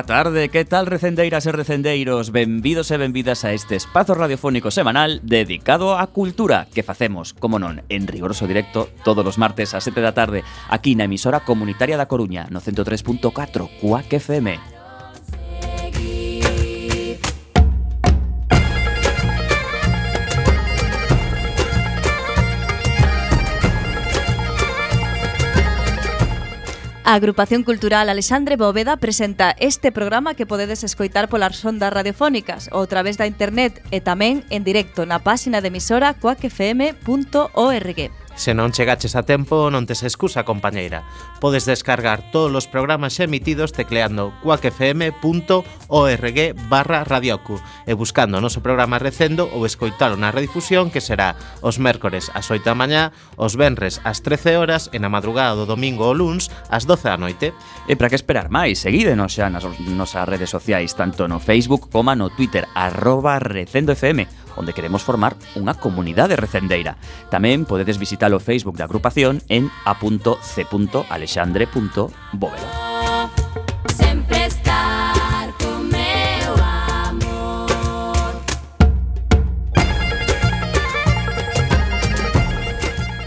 Boa tarde, que tal recendeiras e recendeiros? Benvidos e benvidas a este espazo radiofónico semanal dedicado á cultura que facemos, como non, en rigoroso directo todos os martes a 7 da tarde aquí na emisora comunitaria da Coruña no 103.4 CUAC FM. A Agrupación Cultural Alexandre Bóveda presenta este programa que podedes escoitar polas ondas radiofónicas ou a través da internet e tamén en directo na páxina de emisora coacfm.org. Se non chegaches a tempo, non tes excusa, compañeira. Podes descargar todos os programas emitidos tecleando cuacfm.org barra radiocu e buscando o noso programa recendo ou escoitalo na redifusión que será os mércores ás 8 da mañá, os venres ás 13 horas e na madrugada do domingo ou luns ás 12 da noite. E para que esperar máis? Seguídenos xa nas nosas redes sociais, tanto no Facebook como no Twitter, arroba recendofm onde queremos formar unha comunidade recendeira. Tamén podedes visitar o Facebook da agrupación en a.c.alexandre.bóveda. Sempre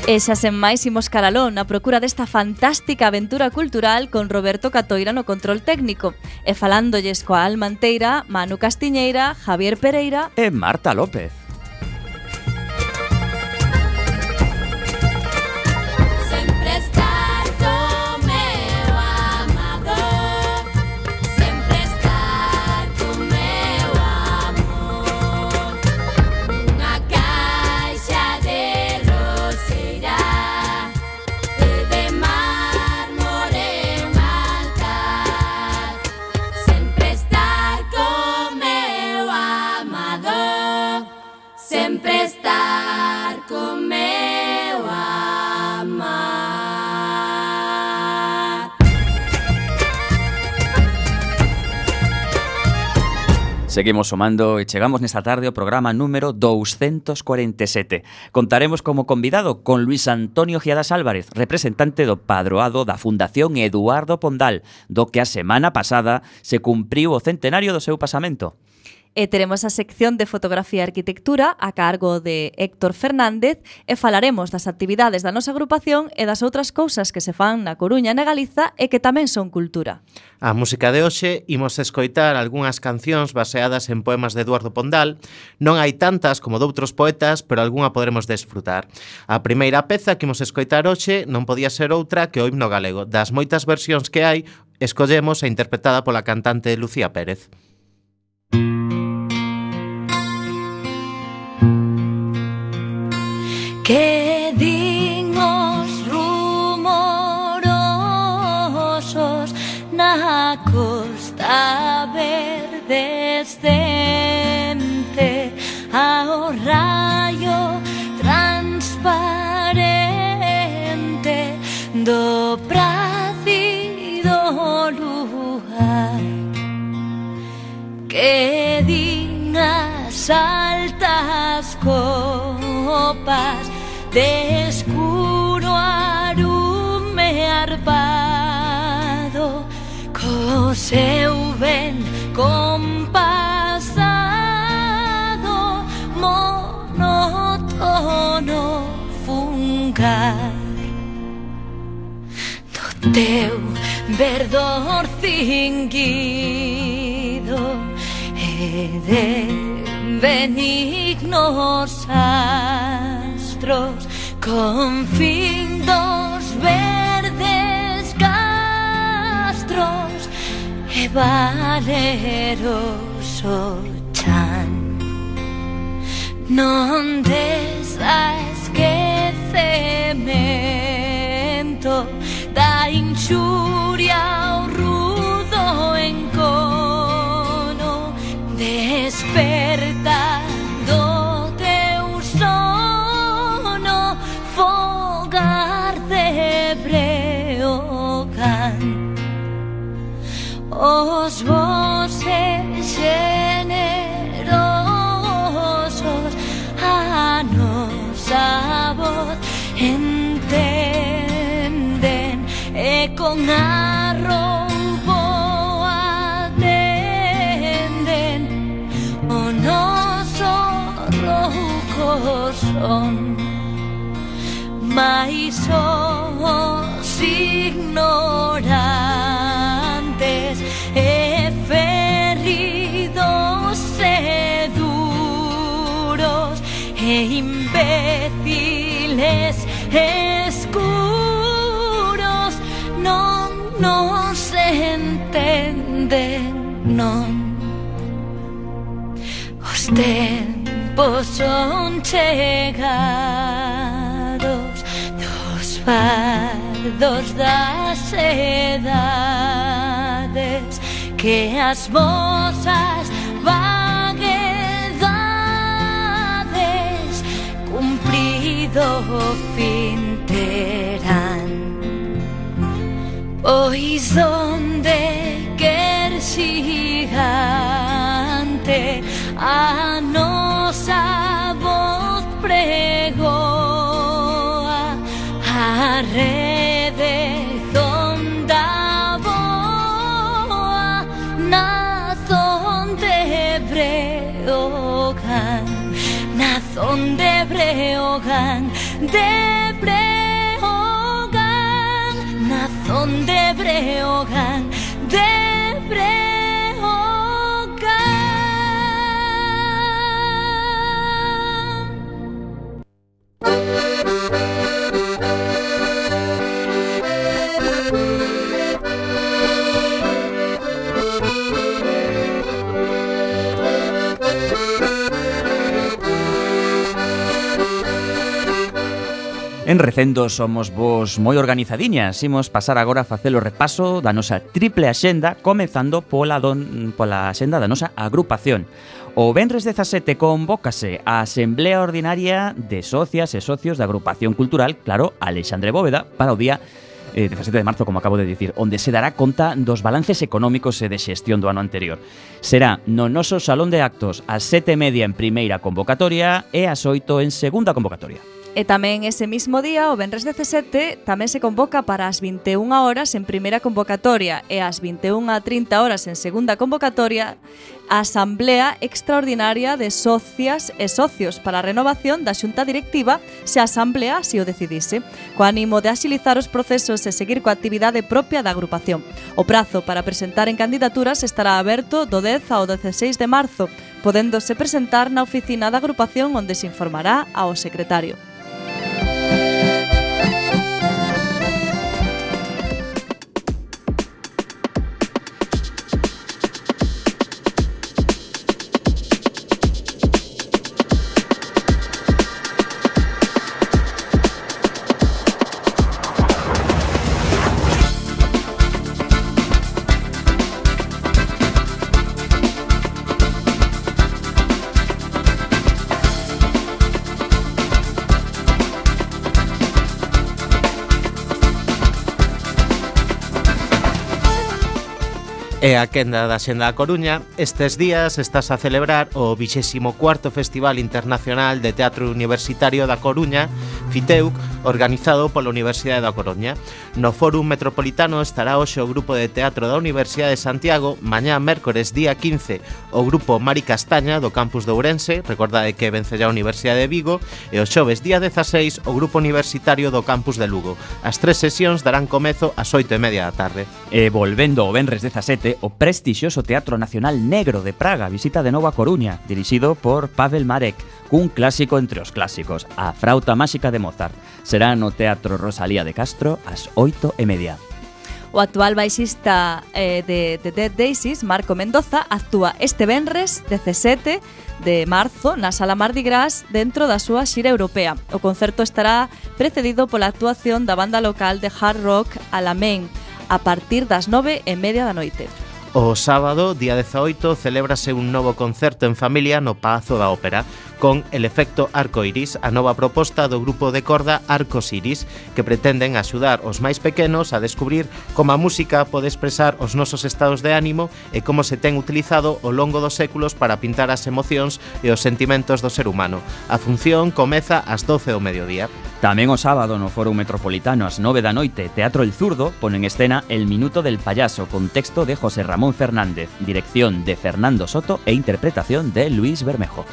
E xa sen máis imos caralón na procura desta fantástica aventura cultural con Roberto Catoira no control técnico e falándolles coa Almanteira, Manu Castiñeira, Javier Pereira e Marta López. Seguimos sumando e chegamos nesta tarde ao programa número 247. Contaremos como convidado con Luis Antonio Giadas Álvarez, representante do padroado da Fundación Eduardo Pondal, do que a semana pasada se cumpriu o centenario do seu pasamento. E teremos a sección de fotografía e arquitectura a cargo de Héctor Fernández e falaremos das actividades da nosa agrupación e das outras cousas que se fan na Coruña e na Galiza e que tamén son cultura. A música de hoxe imos escoitar algunhas cancións baseadas en poemas de Eduardo Pondal. Non hai tantas como doutros poetas, pero algunha poderemos desfrutar. A primeira peza que imos escoitar hoxe non podía ser outra que o himno galego. Das moitas versións que hai, escollemos a interpretada pola cantante Lucía Pérez. Música Que din os rumorosos na costa verde estente ao rayo transparente do prácido lugar. Que din as altas copas de escuro arume arpado co seu ben compasado monótono fungar do teu verdor cinguido e de benignos astros. Con fin dos verdes castros e valeroso chan. Non des a esquecemento da inxuria ao rudo encono Despertar os voces generosos a nosa voz. Entenden e con arrompo atenden. Oh, o noso son mais escuros Non nos entenden, non Os tempos son chegados Dos fardos das edades Que as finteran Poizon deker gigante A nosa bot pregoa Arrede zonda boa Nazon de breokan Nazon de breogan de breogan na zonde breogan En Recendo somos vos moi organizadiñas, imos pasar agora a facer o repaso da nosa triple axenda, comezando pola, don, pola axenda da nosa agrupación. O Benres 17 convócase a Asamblea Ordinaria de Socias e Socios da Agrupación Cultural, claro, Alexandre Bóveda, para o día eh, 17 de marzo, como acabo de dicir, onde se dará conta dos balances económicos e de xestión do ano anterior. Será no noso Salón de Actos ás 7 media en primeira convocatoria e ás 8 en segunda convocatoria. E tamén ese mismo día, o venres 17, tamén se convoca para as 21 horas en primeira convocatoria e as 21.30 horas en segunda convocatoria a Asamblea Extraordinaria de Socias e Socios para a Renovación da Xunta Directiva se a Asamblea así o decidise, co ánimo de axilizar os procesos e seguir coa actividade propia da agrupación. O prazo para presentar en candidaturas estará aberto do 10 ao 16 de marzo, podéndose presentar na oficina da agrupación onde se informará ao secretario. E a quenda da Xenda da Coruña, estes días estás a celebrar o 24º Festival Internacional de Teatro Universitario da Coruña, FITEUC, organizado pola Universidade da Coruña. No Fórum Metropolitano estará hoxe o Grupo de Teatro da Universidade de Santiago, mañá mércores día 15, o Grupo Mari Castaña do Campus de Ourense, recordade que vencella a Universidade de Vigo, e o xoves día 16 o Grupo Universitario do Campus de Lugo. As tres sesións darán comezo ás 8 e media da tarde. E volvendo o Benres 17, o prestixioso Teatro Nacional Negro de Praga visita de novo a Coruña, dirixido por Pavel Marek, cun clásico entre os clásicos, a Frauta Máxica de Mozart. Será no Teatro Rosalía de Castro ás oito e media. O actual baixista eh, de, de Dead Daisies, Marco Mendoza, actúa este venres 17 de marzo na Sala Mardi Gras dentro da súa xira europea. O concerto estará precedido pola actuación da banda local de hard rock Alamein, a partir das nove e media da noite. O sábado, día 18, celébrase un novo concerto en familia no Pazo da Ópera con El efecto arcoiris, a nova proposta do grupo de corda Arcos Iris, que pretenden axudar os máis pequenos a descubrir como a música pode expresar os nosos estados de ánimo e como se ten utilizado ao longo dos séculos para pintar as emocións e os sentimentos do ser humano. A función comeza ás 12 do mediodía. Tamén o sábado no Foro Metropolitano ás 9 da noite, Teatro El Zurdo pon en escena El Minuto del Payaso con texto de José Ramón Fernández, dirección de Fernando Soto e interpretación de Luis Bermejo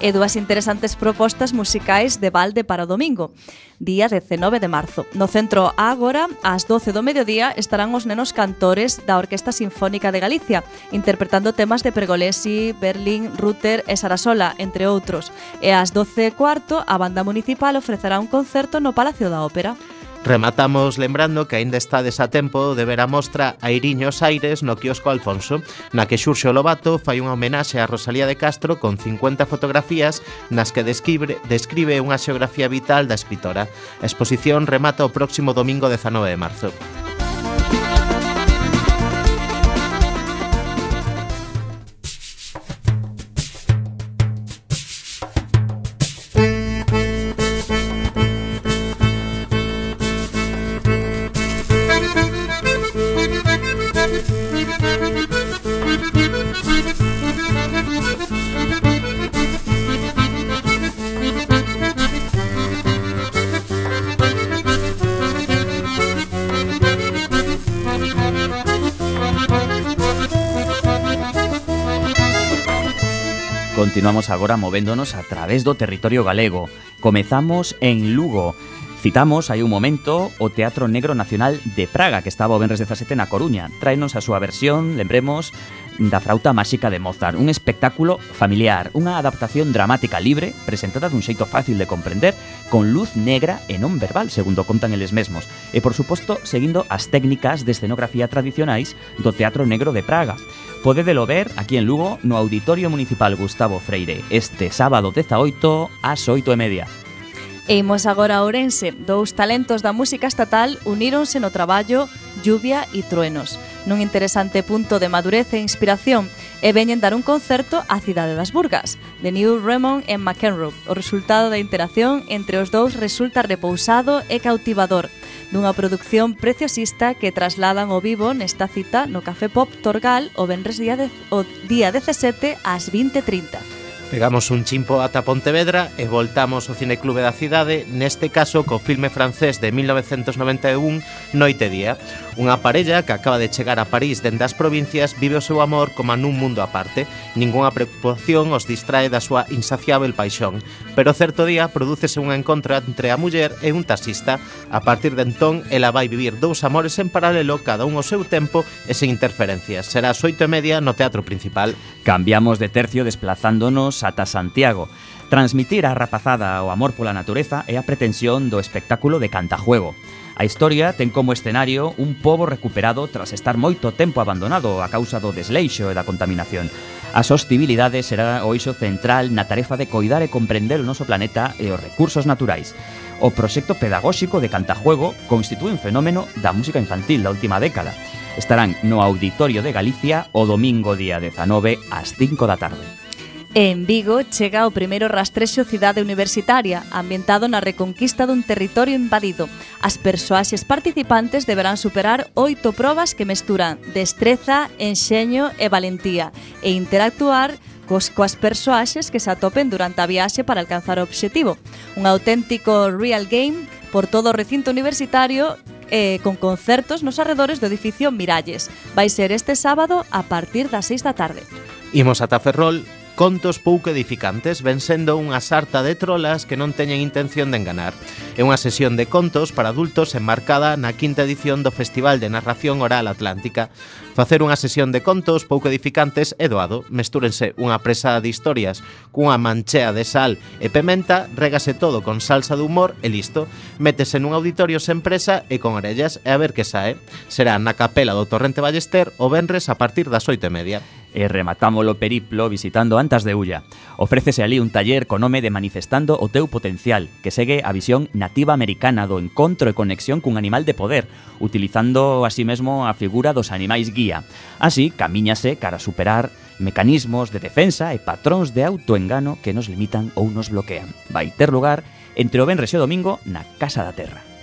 e dúas interesantes propostas musicais de balde para o domingo, día 19 de marzo. No centro Ágora, ás 12 do mediodía, estarán os nenos cantores da Orquesta Sinfónica de Galicia, interpretando temas de Pergolesi, Berlín, Ruter e Sarasola, entre outros. E ás 12 e cuarto, a banda municipal ofrecerá un concerto no Palacio da Ópera. Rematamos lembrando que aínda estades a tempo de ver a mostra Airiños Aires no quiosco Alfonso, na que Xurxo Lobato fai unha homenaxe a Rosalía de Castro con 50 fotografías nas que describe, describe unha xeografía vital da escritora. A exposición remata o próximo domingo 19 de marzo. Imos agora movéndonos a través do territorio galego. Comezamos en Lugo. Citamos hai un momento o Teatro Negro Nacional de Praga, que estaba o Benres 17 na Coruña. Tráenos a súa versión, lembremos, da Frauta Máxica de Mozart. Un espectáculo familiar, unha adaptación dramática libre, presentada dun xeito fácil de comprender, con luz negra e non verbal, segundo contan eles mesmos. E, por suposto, seguindo as técnicas de escenografía tradicionais do Teatro Negro de Praga. Podedelo ver aquí en Lugo no Auditorio Municipal Gustavo Freire este sábado 18 ás 8 e media. E imos agora a Ourense. Dous talentos da música estatal uníronse no traballo Lluvia e Truenos, nun interesante punto de madurez e inspiración, e veñen dar un concerto á cidade das Burgas, de New Raymond en McEnroe. O resultado da interacción entre os dous resulta repousado e cautivador, dunha produción preciosista que trasladan ao vivo nesta cita no Café Pop Torgal o Benres día, de, o día 17 ás 20.30. Pegamos un chimpo ata Pontevedra e voltamos ao Cineclube da cidade, neste caso co filme francés de 1991 Noite e Día, Unha parella que acaba de chegar a París dende as provincias vive o seu amor como nun mundo aparte. Ningunha preocupación os distrae da súa insaciável paixón. Pero certo día prodúcese unha encontra entre a muller e un taxista. A partir de entón, ela vai vivir dous amores en paralelo, cada un ao seu tempo e sen interferencias. Será as oito e media no Teatro Principal. Cambiamos de tercio desplazándonos ata Santiago. Transmitir a rapazada o amor pola natureza é a pretensión do espectáculo de Cantajuego. A historia ten como escenario un pobo recuperado tras estar moito tempo abandonado a causa do desleixo e da contaminación. A sostibilidade será o eixo central na tarefa de coidar e comprender o noso planeta e os recursos naturais. O proxecto pedagóxico de Cantajuego constitúe un fenómeno da música infantil da última década. Estarán no Auditorio de Galicia o domingo día 19 ás 5 da tarde. En Vigo chega o primeiro rastrexo cidade universitaria, ambientado na reconquista dun territorio invadido. As persoaxes participantes deberán superar oito probas que mesturan destreza, enxeño e valentía e interactuar cos, coas persoaxes que se atopen durante a viaxe para alcanzar o obxectivo. Un auténtico real game por todo o recinto universitario eh, con concertos nos arredores do edificio Miralles. Vai ser este sábado a partir das 6 da tarde. Imos ata Ferrol contos pouco edificantes ven sendo unha sarta de trolas que non teñen intención de enganar. É unha sesión de contos para adultos enmarcada na quinta edición do Festival de Narración Oral Atlántica. Facer unha sesión de contos pouco edificantes é doado. Mestúrense unha presa de historias cunha manchea de sal e pementa, régase todo con salsa de humor e listo. Métese nun auditorio sen presa e con orellas e a ver que sae. Será na capela do Torrente Ballester o Benres a partir das oito e media e rematamos o periplo visitando Antas de Ulla. Ofrécese ali un taller co nome de Manifestando o teu potencial, que segue a visión nativa americana do encontro e conexión cun animal de poder, utilizando así mesmo a figura dos animais guía Así, camiñase cara a superar mecanismos de defensa e patróns de autoengano que nos limitan ou nos bloquean. Vai ter lugar entre o Benres e o Domingo na Casa da Terra.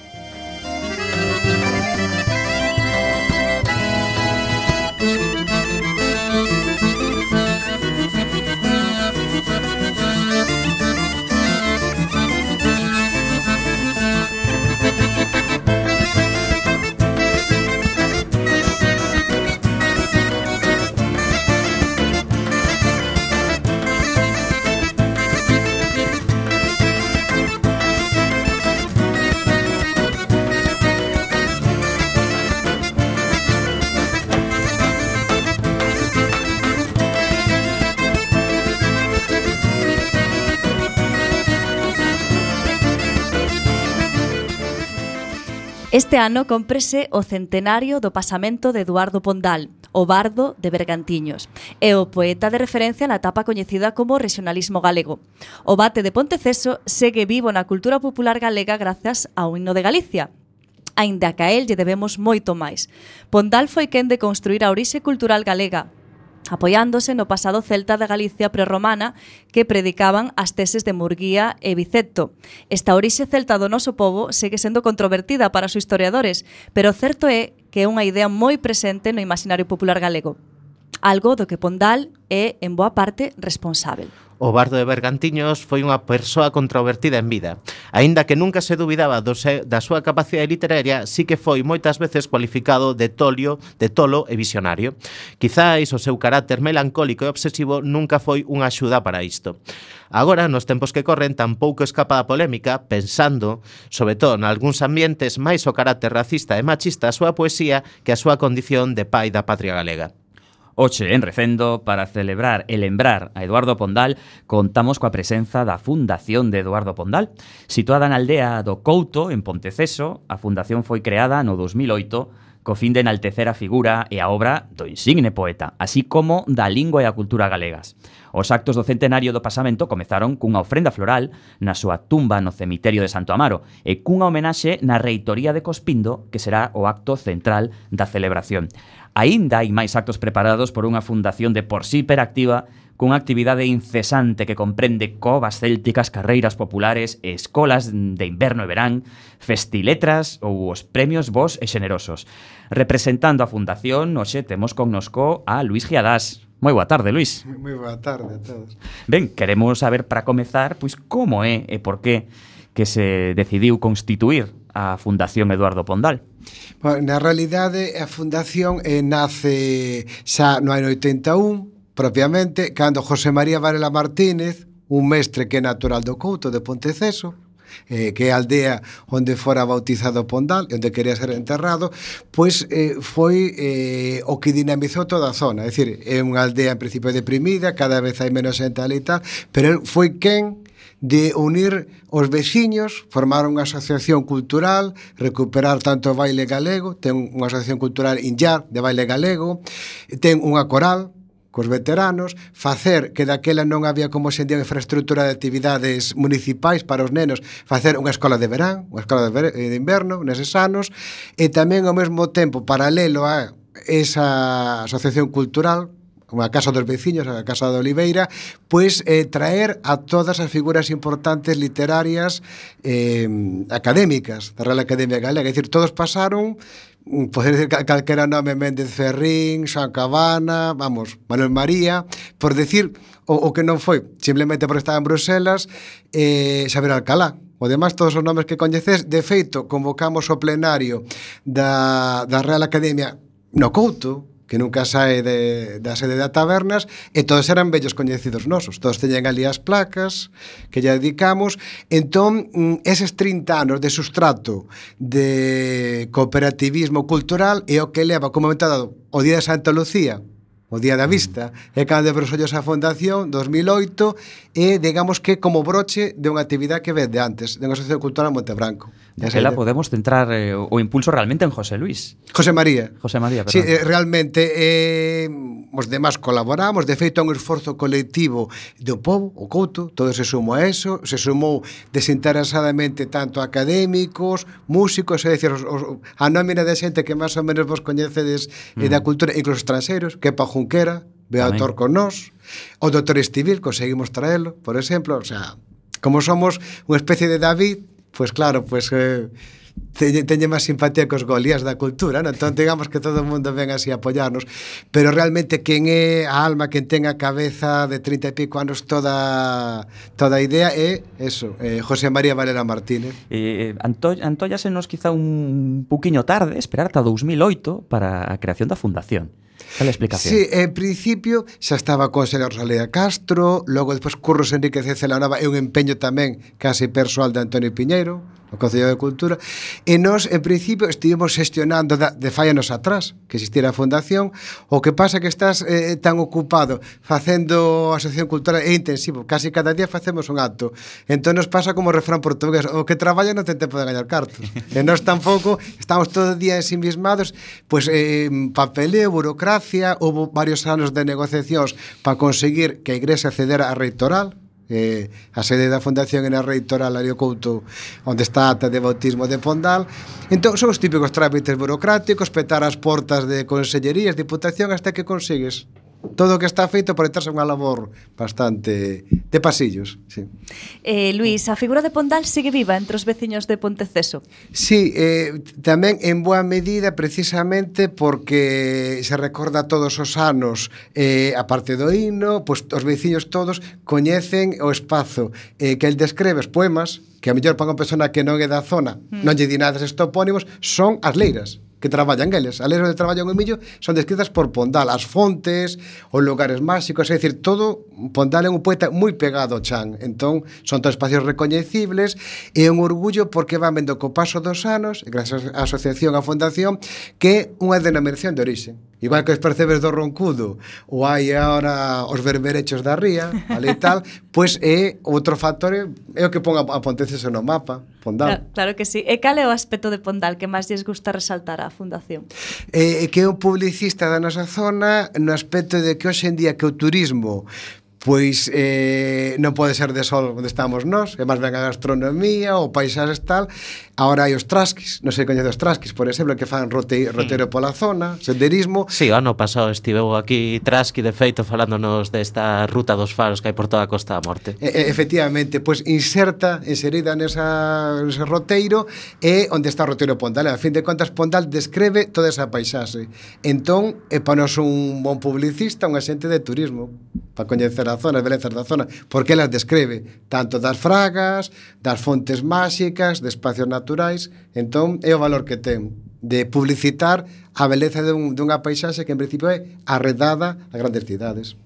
Este ano cómprese o centenario do pasamento de Eduardo Pondal, o bardo de Bergantiños, e o poeta de referencia na etapa coñecida como regionalismo galego. O bate de Ponteceso segue vivo na cultura popular galega grazas ao himno de Galicia, aínda que a el lle debemos moito máis. Pondal foi quen de construir a orixe cultural galega, apoiándose no pasado celta da Galicia prerromana que predicaban as teses de Murguía e Bicetto. Esta orixe celta do noso povo segue sendo controvertida para os historiadores, pero certo é que é unha idea moi presente no imaginario popular galego algo do que Pondal é, en boa parte, responsável. O bardo de Bergantiños foi unha persoa controvertida en vida. Aínda que nunca se dubidaba do se, da súa capacidade literaria, sí que foi moitas veces cualificado de tolio, de tolo e visionario. Quizáis o seu carácter melancólico e obsesivo nunca foi unha axuda para isto. Agora, nos tempos que corren, tampouco escapa da polémica, pensando, sobre todo, nalgúns ambientes máis o carácter racista e machista a súa poesía que a súa condición de pai da patria galega. Oche en Recendo para celebrar e lembrar a Eduardo Pondal contamos coa presenza da Fundación de Eduardo Pondal. Situada na aldea do Couto, en Ponteceso, a fundación foi creada no 2008 co fin de enaltecer a figura e a obra do insigne poeta, así como da lingua e a cultura galegas. Os actos do centenario do pasamento comezaron cunha ofrenda floral na súa tumba no cemiterio de Santo Amaro e cunha homenaxe na reitoría de Cospindo, que será o acto central da celebración. Aínda hai máis actos preparados por unha fundación de por sí hiperactiva cunha actividade incesante que comprende covas célticas, carreiras populares, escolas de inverno e verán, festiletras ou os premios vos e xenerosos. Representando a fundación, hoxe temos connosco a Luis Giadás. Moi boa tarde, Luis. Moi boa tarde a todos. Ben, queremos saber para comezar, pois como é e por qué que se decidiu constituir a Fundación Eduardo Pondal. Na realidade, a fundación eh, nace xa no ano 81, propiamente, cando José María Varela Martínez, un mestre que é natural do Couto de Ponteceso, eh, que é a aldea onde fora bautizado Pondal, onde quería ser enterrado, pois eh, foi eh, o que dinamizou toda a zona. É dicir, é unha aldea en principio deprimida, cada vez hai menos xente ali e tal, pero foi quen de unir os veciños, formar unha asociación cultural, recuperar tanto o baile galego, ten unha asociación cultural Inllar de baile galego, ten unha coral cos veteranos, facer que daquela non había como se día infraestructura de actividades municipais para os nenos, facer unha escola de verán, unha escola de, ver, de inverno neses anos, e tamén ao mesmo tempo paralelo a esa asociación cultural como a Casa dos Veciños, a Casa de Oliveira, pois eh, traer a todas as figuras importantes literarias eh, académicas da Real Academia Galega. É dicir, todos pasaron mm, poder decir calquera nome Méndez Ferrín, San Cabana, vamos, Manuel María, por decir o, o que non foi, simplemente por estar en Bruselas, eh, Xavier Alcalá, O demás, todos os nomes que coñeces, de feito, convocamos o plenario da, da Real Academia no Couto, que nunca sae de, da sede da tabernas, e todos eran vellos coñecidos nosos. Todos teñen ali as placas que lle dedicamos. Entón, mm, eses 30 anos de sustrato de cooperativismo cultural é o que leva como comentado o Día de Santa Lucía, o Día da Vista, é cando de Brosollos a Fundación, 2008, e digamos que como broche de unha actividade que ve de antes, de unha asociación cultural Montebranco. Esa podemos centrar eh, o impulso realmente en José Luis. José María. José María, perdón. Sí, eh, realmente, eh, os demás colaboramos, de feito, é un esforzo colectivo do povo, o couto, todo se sumou a eso, se sumou desinteresadamente tanto académicos, músicos, é dicir, os, os, a nómina de xente que máis ou menos vos coñecedes eh, mm. da cultura, incluso estranxeiros, que pa Junquera, Beator con nós, o doutor Estivil, conseguimos traelo, por exemplo, o sea, como somos unha especie de David, pues claro, pues eh, teñen, máis simpatía cos golías da cultura, non? Entón, digamos que todo o mundo ven así a apoiarnos, pero realmente quen é a alma, quen ten a cabeza de 30 e pico anos toda toda a idea é eso, eh, José María Valera Martínez. Eh, Anto, Antollasenos quizá un puquiño tarde, esperar ata 2008 para a creación da fundación. Cal a explicación? Sí, en principio xa estaba con Xelia Rosalía Castro, logo despois Curros Enríquez e Celanova é un empeño tamén casi persoal de Antonio Piñeiro, o Concello de Cultura, e nós, en principio, estivemos xestionando da, de fai anos atrás que existira a fundación, o que pasa que estás eh, tan ocupado facendo a asociación cultural é intensivo, casi cada día facemos un acto. Entón nos pasa como refrán portugués, o que traballa non ten tempo de gañar cartos. e nós tampouco estamos todo o día ensimismados, pois eh, papeleo, burocracia, houve varios anos de negociacións para conseguir que a Igrexa cedera a rectoral, eh, a sede da Fundación era reitora Lario Couto, onde está a ata de bautismo de Pondal. Entón, son os típicos trámites burocráticos, petar as portas de consellerías, diputación, hasta que consigues todo o que está feito por detrás é unha labor bastante de pasillos, sí. Eh, Luís, a figura de Pondal segue viva entre os veciños de Ponteceso. Sí, eh, tamén en boa medida precisamente porque se recorda todos os anos eh, a parte do hino, pois pues, os veciños todos coñecen o espazo eh, que el descreve os poemas, que a mellor para unha persona que non é da zona, mm. non lle di nada estes topónimos, son as leiras que traballan eles. Ales onde traballan o millo son descritas por Pondal, as fontes, os lugares máxicos, é dicir, todo Pondal é un poeta moi pegado ao chan. Entón, son todos espacios recoñecibles e un orgullo porque van vendo co paso dos anos, gracias á asociación, á fundación, que unha denominación de orixe Igual que os percebes do Roncudo ou hai ahora os berberechos da ría, ali tal, pois é outro factor é o que pon a Ponteceso no mapa, Pondal. Claro, claro que sí. E cal é o aspecto de Pondal que máis lles gusta resaltar á Fundación? Eh, que é un publicista da nosa zona no aspecto de que hoxe en día que o turismo pois eh, non pode ser de sol onde estamos nós, é máis ben a gastronomía, o paisaxe tal, Ahora hai os trasquis, non sei coñece os trasquis, por exemplo, que fan rote, hmm. roteiro pola zona, senderismo. Sí, o ano pasado estiveu aquí trasqui de feito falándonos desta ruta dos faros que hai por toda a Costa da Morte. E, efectivamente, pois pues, inserta, inserida nesa, nese roteiro é onde está o roteiro Pondal. A fin de contas, Pondal descreve toda esa paisaxe. Entón, é para nos un bon publicista, un axente de turismo, para coñecer a zona, as belezas da zona, porque elas descreve tanto das fragas, das fontes máxicas, de espacios naturais naturais, entón é o valor que ten de publicitar a beleza dun, dunha paisaxe que en principio é arredada a grandes cidades.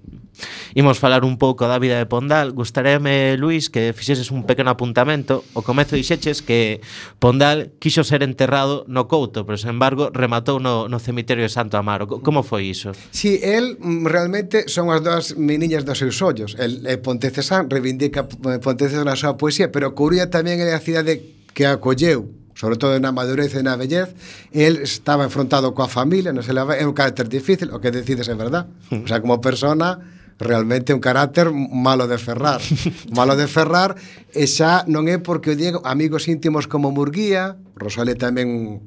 Imos falar un pouco da vida de Pondal Gustaréme, Luís, que fixeses un pequeno apuntamento O comezo dixeches que Pondal quixo ser enterrado no Couto Pero, sen embargo, rematou no, no cemiterio de Santo Amaro Como foi iso? Si, sí, el mm, realmente son as dúas meniñas dos seus ollos El, el Pontecesán reivindica eh, Pontecesán na súa poesía Pero Coruña tamén é a cidade que a acolleu sobre todo na madurez e na vellez, el estaba enfrontado coa familia, non se leva, é un carácter difícil, o que decides é verdad. O sea, como persona, realmente un carácter malo de ferrar. Malo de ferrar, e xa non é porque o Diego, amigos íntimos como Murguía, Rosale tamén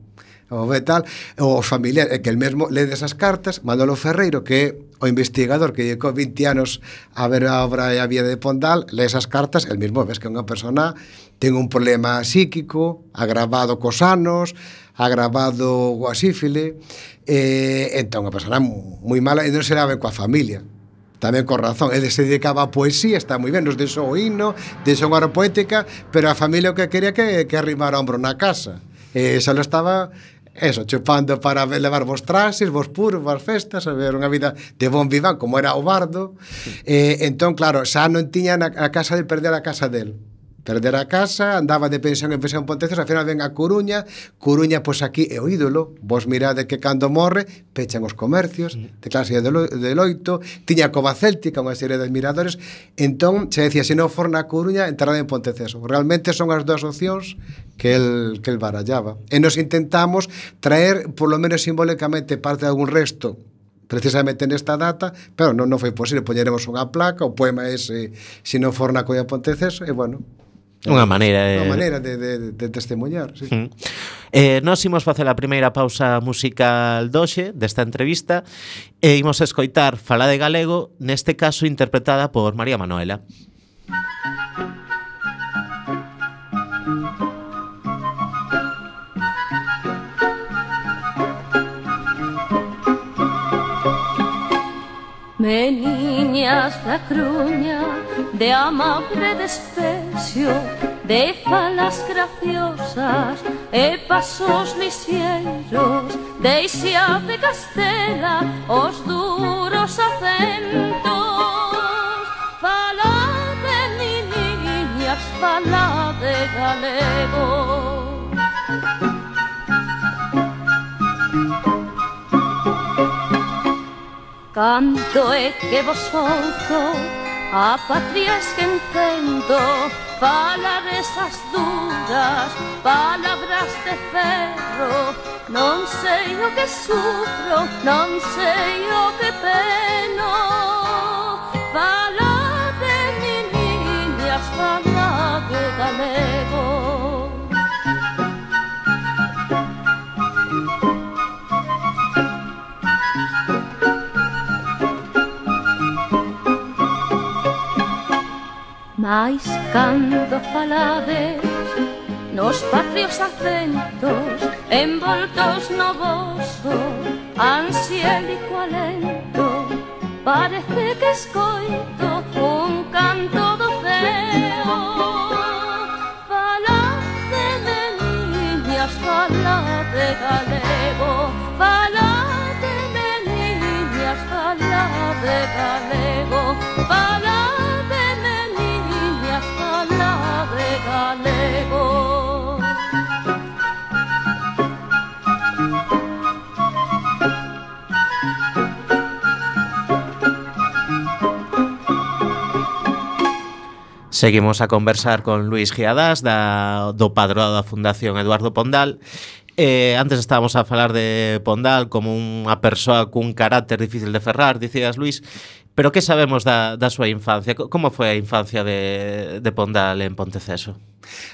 o ve tal, os familiares, que el mesmo le esas cartas, Manolo Ferreiro, que é o investigador que dedicou 20 anos a ver a obra e a vida de Pondal, lee esas cartas, el mesmo ves que é unha persona ten un problema psíquico, agravado cos anos, agravado coa sífile, e, entón, unha persona moi mala, e non será ben coa familia, tamén con razón, ele se dedicaba a poesía, está moi ben, nos deixou o himno, deixou unha poética, pero a familia o que quería que, que arrimara ombro na casa. E xa lo estaba eso, chupando para levar vos traxes, vos puros, vos festas, a ver, unha vida de bon viván, como era o bardo. Sí. Eh, entón, claro, xa non tiña a casa de perder a casa del perder a casa, andaba de pensión en pensión Pontezos, ao final ven a Coruña, Coruña, pois aquí é o ídolo, vos mirade que cando morre, pechan os comercios, de clase de, lo, de loito, tiña a cova céltica, unha serie de admiradores, entón, se decía, se non for na Coruña, entrará en Ponteceso. Realmente son as dúas opcións que el, que el barallaba. E nos intentamos traer, por lo menos simbólicamente, parte de algún resto precisamente nesta data, pero non, non foi posible, poñeremos unha placa, o poema ese, se non for na Coia Ponteceso, e bueno, Unha maneira de... Unha maneira de, de, de testemunhar, sí. Mm. Eh, nós imos facer a primeira pausa musical doxe desta entrevista e imos escoitar Fala de Galego, neste caso interpretada por María Manuela. Meniñas da Cruña de amable despejo silencio de falas graciosas e pasos lisieros de Isia de Castela os duros acentos. Fala de ni niñas fala de galego. Canto é que vos ouzo a patria que entendo esas duras Palabras de ferro. Non sei o que sufro Non sei o que peno Mais cando falades nos patrios acentos envoltos no vosso ansiélico alento parece que escoito un canto do ceo Falade de niñas, falade galego Falade de niñas, falade galego Seguimos a conversar con Luis Giadás da, do Padroado da Fundación Eduardo Pondal Eh, antes estábamos a falar de Pondal como unha persoa cun carácter difícil de ferrar, dicías Luis, pero que sabemos da, da súa infancia? Como foi a infancia de, de Pondal en Ponteceso?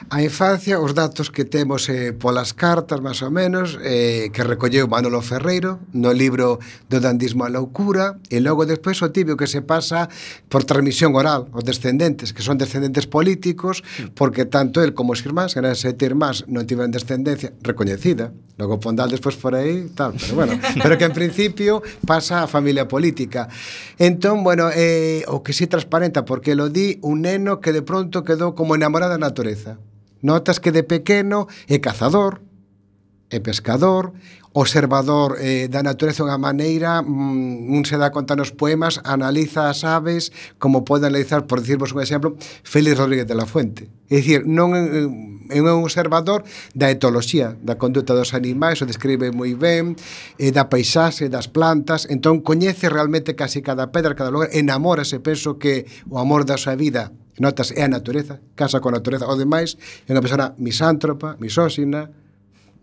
A infancia, os datos que temos eh, polas cartas, máis ou menos, eh, que recolleu Manolo Ferreiro no libro do dandismo a loucura, e logo despois o tibio que se pasa por transmisión oral, os descendentes, que son descendentes políticos, mm. porque tanto el como os irmáns, eran sete irmáns, non tiveron descendencia recoñecida, logo pondal despois por aí, tal, pero bueno, pero que en principio pasa a familia política. Entón, bueno, eh, o que si sí transparenta, porque lo di un neno que de pronto quedou como enamorado da natureza natureza. Notas que de pequeno é cazador, é pescador, observador eh, da natureza unha maneira, mm, un se dá conta nos poemas, analiza as aves, como pode analizar, por dicirvos un exemplo, Félix Rodríguez de la Fuente. É dicir, non é un observador da etoloxía, da conduta dos animais, o describe moi ben, eh, da paisaxe, das plantas, entón coñece realmente casi cada pedra, cada lugar, enamórase, penso que o amor da súa vida Notas é a natureza, casa coa natureza. O demais é unha persona misántropa, misóxina,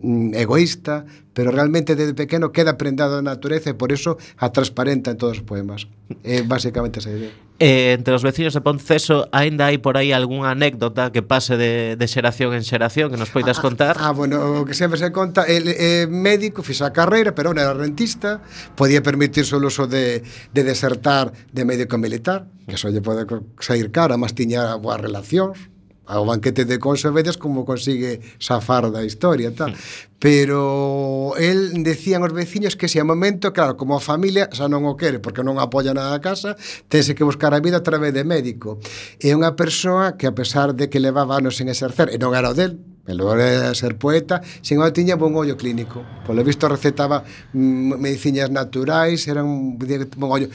Mm, egoísta, pero realmente desde pequeno queda prendado da natureza e por eso a transparenta en todos os poemas. É eh, basicamente esa idea. Eh, entre os veciños de Ponceso aínda hai por aí algunha anécdota que pase de, de xeración en xeración que nos poidas ah, contar? Ah, bueno, o que sempre se conta el eh, médico fixa a carreira, pero non era rentista podía permitirse o uso de, de desertar de médico militar que eso lle pode sair cara, mas tiña boas relacións ao banquete de Conso vedes como consigue safar da historia tal. Pero el decían os veciños que ese momento, claro, como a familia xa non o quere porque non apoia nada a casa, tense que buscar a vida a través de médico. É unha persoa que a pesar de que levaba anos en exercer, e non era o del, El era ser poeta, sin embargo tiña bon ollo clínico. Polo visto recetaba mm, medicinas naturais, era un bon ollo.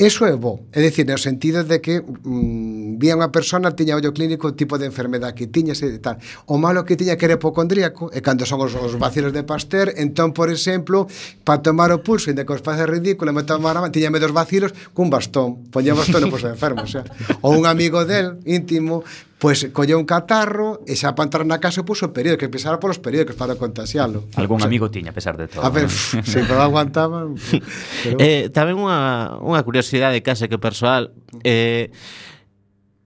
Eso é bo, é dicir, no sentido de que mm, vía unha persona tiña ollo clínico o tipo de enfermedade que tiña e tal. O malo que tiña que era hipocondríaco e cando son os, os vacilos de Pasteur, entón, por exemplo, para tomar o pulso, inda que os face ridículo, me tomara, tiñame dos vacilos cun bastón, poñía bastón e pois enfermo, o sea, ou un amigo del íntimo Pois pues, colleu un catarro e xa para entrar na casa puso que empezara polos periódicos para contaxialo. Algún o sea, amigo tiña, a pesar de todo. A ver, ¿no? sempre aguantaba. pero... eh, tamén unha, unha curiosidade case que persoal. Eh,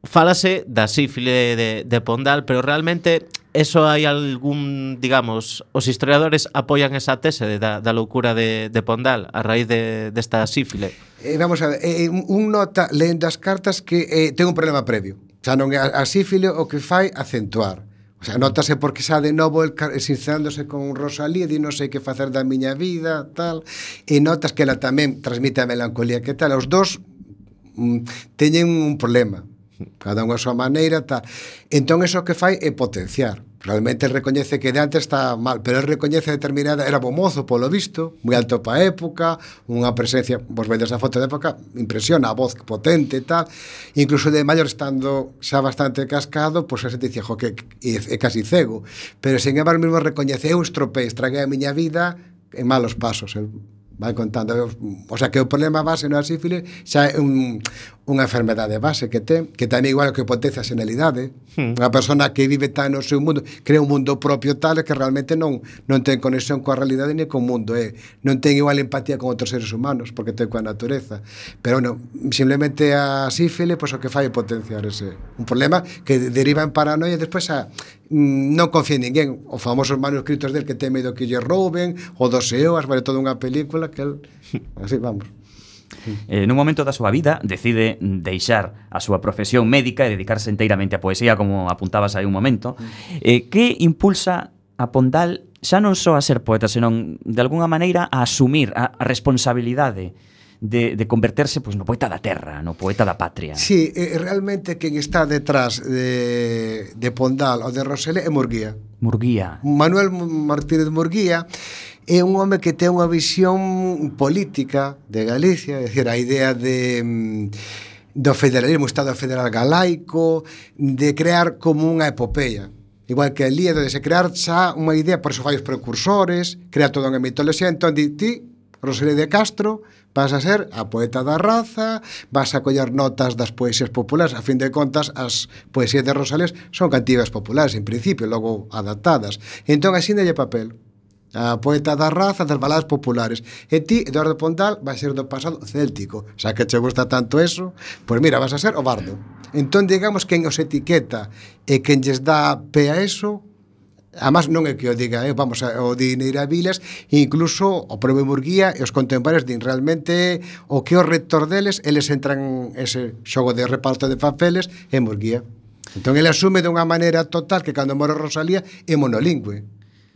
falase da sífile de, de Pondal, pero realmente eso hai algún, digamos, os historiadores apoian esa tese de, da, da loucura de, de Pondal a raíz de, desta de sífile. Eh, vamos a ver, eh, un nota lendo as cartas que eh, ten un problema previo xa non é a, sífile o que fai acentuar. O sea, notase porque xa de novo el sincerándose con Rosalía, di non sei que facer da miña vida, tal, e notas que ela tamén transmite a melancolía, que tal, os dous mm, teñen un problema, cada unha a súa maneira, tal. Entón, eso que fai é potenciar. Realmente recoñece que de antes está mal, pero él recoñece determinada, era bo mozo polo visto, moi alto pa época, unha presencia, vos vedes a foto de época, impresiona, a voz potente e tal, incluso de maior estando xa bastante cascado, pois pues, se dice, jo, que é, é casi cego, pero sen embargo mesmo recoñece, eu estropei, estraguei a miña vida en malos pasos, el, vai contando o sea que o problema base non é a sífilis xa é un, unha enfermedade base que ten que tamén igual que potencia a senilidade hmm. unha persona que vive tan no seu mundo crea un mundo propio tal que realmente non non ten conexión coa realidade ni co mundo eh? non ten igual empatía con outros seres humanos porque ten coa natureza pero non simplemente a sífilis pois pues, o que fai é potenciar ese un problema que deriva en paranoia e despois a non confía en ninguén. Os famosos manuscritos del que teme do que lle rouben o dos eoas, vale toda unha película que el... así vamos. Eh, nun momento da súa vida decide deixar a súa profesión médica e dedicarse enteiramente á poesía como apuntabas aí un momento. Mm. Eh, que impulsa a Pondal xa non só a ser poeta senón de alguna maneira a asumir a responsabilidade de, de converterse pois, no poeta da terra, no poeta da patria. Sí, eh, realmente quen está detrás de, de Pondal ou de Roselé é Murguía. Murguía. Manuel Martínez Murguía é un home que ten unha visión política de Galicia, é dicir, a idea de mm, do federalismo, Estado federal galaico, de crear como unha epopeia. Igual que ali, de se crear xa unha idea, por iso fai os precursores, crea todo un mitoloxía, entón di ti, Rosalía de Castro, Vas a ser a poeta da raza, vas a coller notas das poesías populares. A fin de contas, as poesías de Rosales son cantigas populares, en principio, logo adaptadas. Entón, así lle papel a poeta da raza das baladas populares. E ti, Eduardo Pontal, vai ser do pasado céltico. Xa que che gusta tanto eso, pois mira, vas a ser o bardo. Entón, digamos, quen os etiqueta e quen lles dá pé a eso Además non é que o diga, eh? vamos, a, o di Neira Vilas, incluso o propio Murguía e os contemporáneos din realmente o que o rector deles, eles entran ese xogo de reparto de papeles en Murguía. Entón, ele asume dunha maneira total que cando mora Rosalía é monolingüe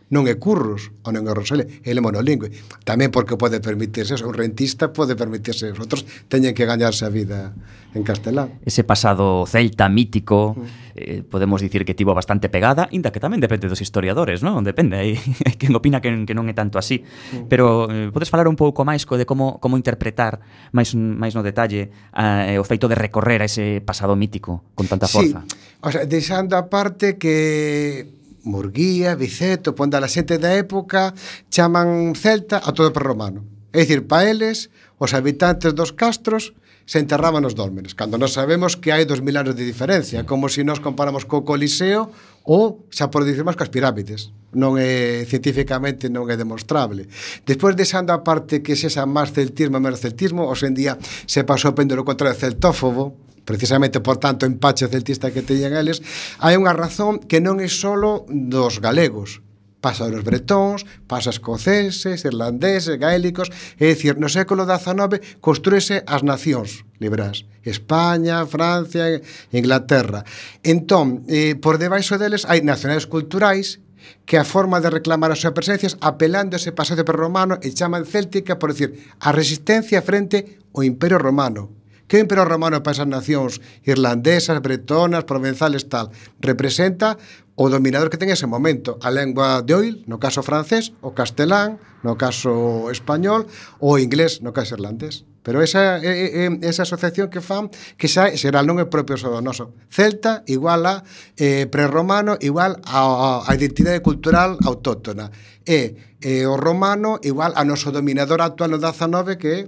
non é curros ou non é Rosalía, ele é monolingüe. Tamén porque pode permitirse un rentista pode permitirse, os outros teñen que gañarse a vida en castelán. Ese pasado celta mítico, mm. eh, podemos dicir que tivo bastante pegada, inda que tamén depende dos historiadores, non? Depende, hai quen opina que, que non é tanto así. Mm. Pero eh, podes falar un pouco máis co de como como interpretar máis máis no detalle eh, o feito de recorrer a ese pasado mítico con tanta forza. Sí. O sea, deixando a parte que Murguía, Viceto, Ponda a xente da época chaman celta a todo prerromano. É dicir, pa eles, os habitantes dos castros se enterraban nos dólmenes, cando nós sabemos que hai dos mil anos de diferencia, como se si nós comparamos co Coliseo ou xa por dicir máis coas pirámides. Non é científicamente non é demostrable. Despois deixando a parte que se xa máis celtismo, menos celtismo, hoxe en día se pasou contra o celtófobo, precisamente por tanto empache celtista que teñen eles, hai unha razón que non é solo dos galegos, pasa dos bretóns, pasa escoceses, irlandeses, gaélicos, é dicir, no século XIX construese as nacións liberais, España, Francia, Inglaterra. Entón, eh, por debaixo deles hai nacionais culturais que a forma de reclamar as súas presencias apelando a ese pasado prerromano e chaman céltica por decir a resistencia frente ao imperio romano que o Imperio Romano para esas nacións irlandesas, bretonas, provenzales, tal, representa o dominador que ten ese momento, a lengua de oil, no caso francés, o castelán, no caso español, o inglés, no caso irlandés. Pero esa, eh, esa asociación que fan que xa será non é propio só do noso. Celta igual a eh, prerromano igual a, a, a identidade cultural autóctona. E eh, o romano igual a noso dominador actual no 19 que é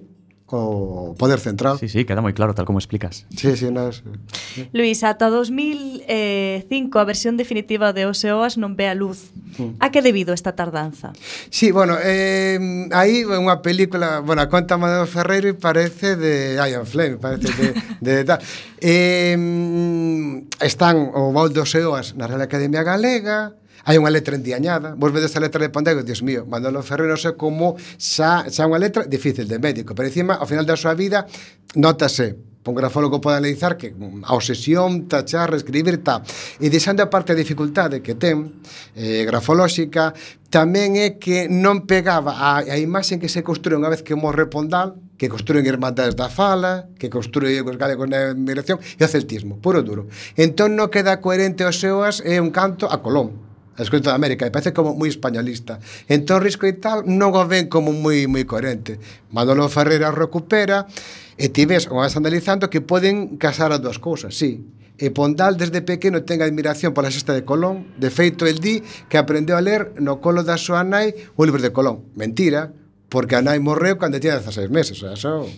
co poder central. Sí, sí, queda moi claro tal como explicas. Sí, sí, nas... Luis, ata 2005 a versión definitiva de Oseoas non ve a luz. Mm. A que debido esta tardanza? Sí, bueno, eh, aí unha película, bueno, a conta Manuel Ferreiro e parece de Iron Flame, parece de, de, de tal. Eh, están o Baldo Oseoas na Real Academia Galega, hai unha letra endiañada, vos vedes a letra de Pandego, dios mío, Manolo Ferrero non sei como xa, xa unha letra difícil de médico, pero encima ao final da súa vida notase un grafólogo pode analizar que mm, a obsesión, tachar, reescribir, ta. E deixando a parte a dificultade que ten, eh, grafolóxica, tamén é que non pegaba a, a imaxe que se construe unha vez que morre Pondal, que construen Irmandades da Fala, que construen os galegos na migración, e o celtismo, puro duro. Entón non queda coherente o seoas é un canto a Colón, a cousas de América e parece como moi españolista. Entón Risco e tal non o ven como moi moi coherente. Manolo Ferreira recupera e ti ves o vas analizando que poden casar as dúas cousas sí e Pondal desde pequeno ten admiración pola sexta de Colón. De feito el di que aprendeu a ler no colo da súa nai o libro de Colón. Mentira porque a nai morreu cando tiña 16 meses, o sea, eso,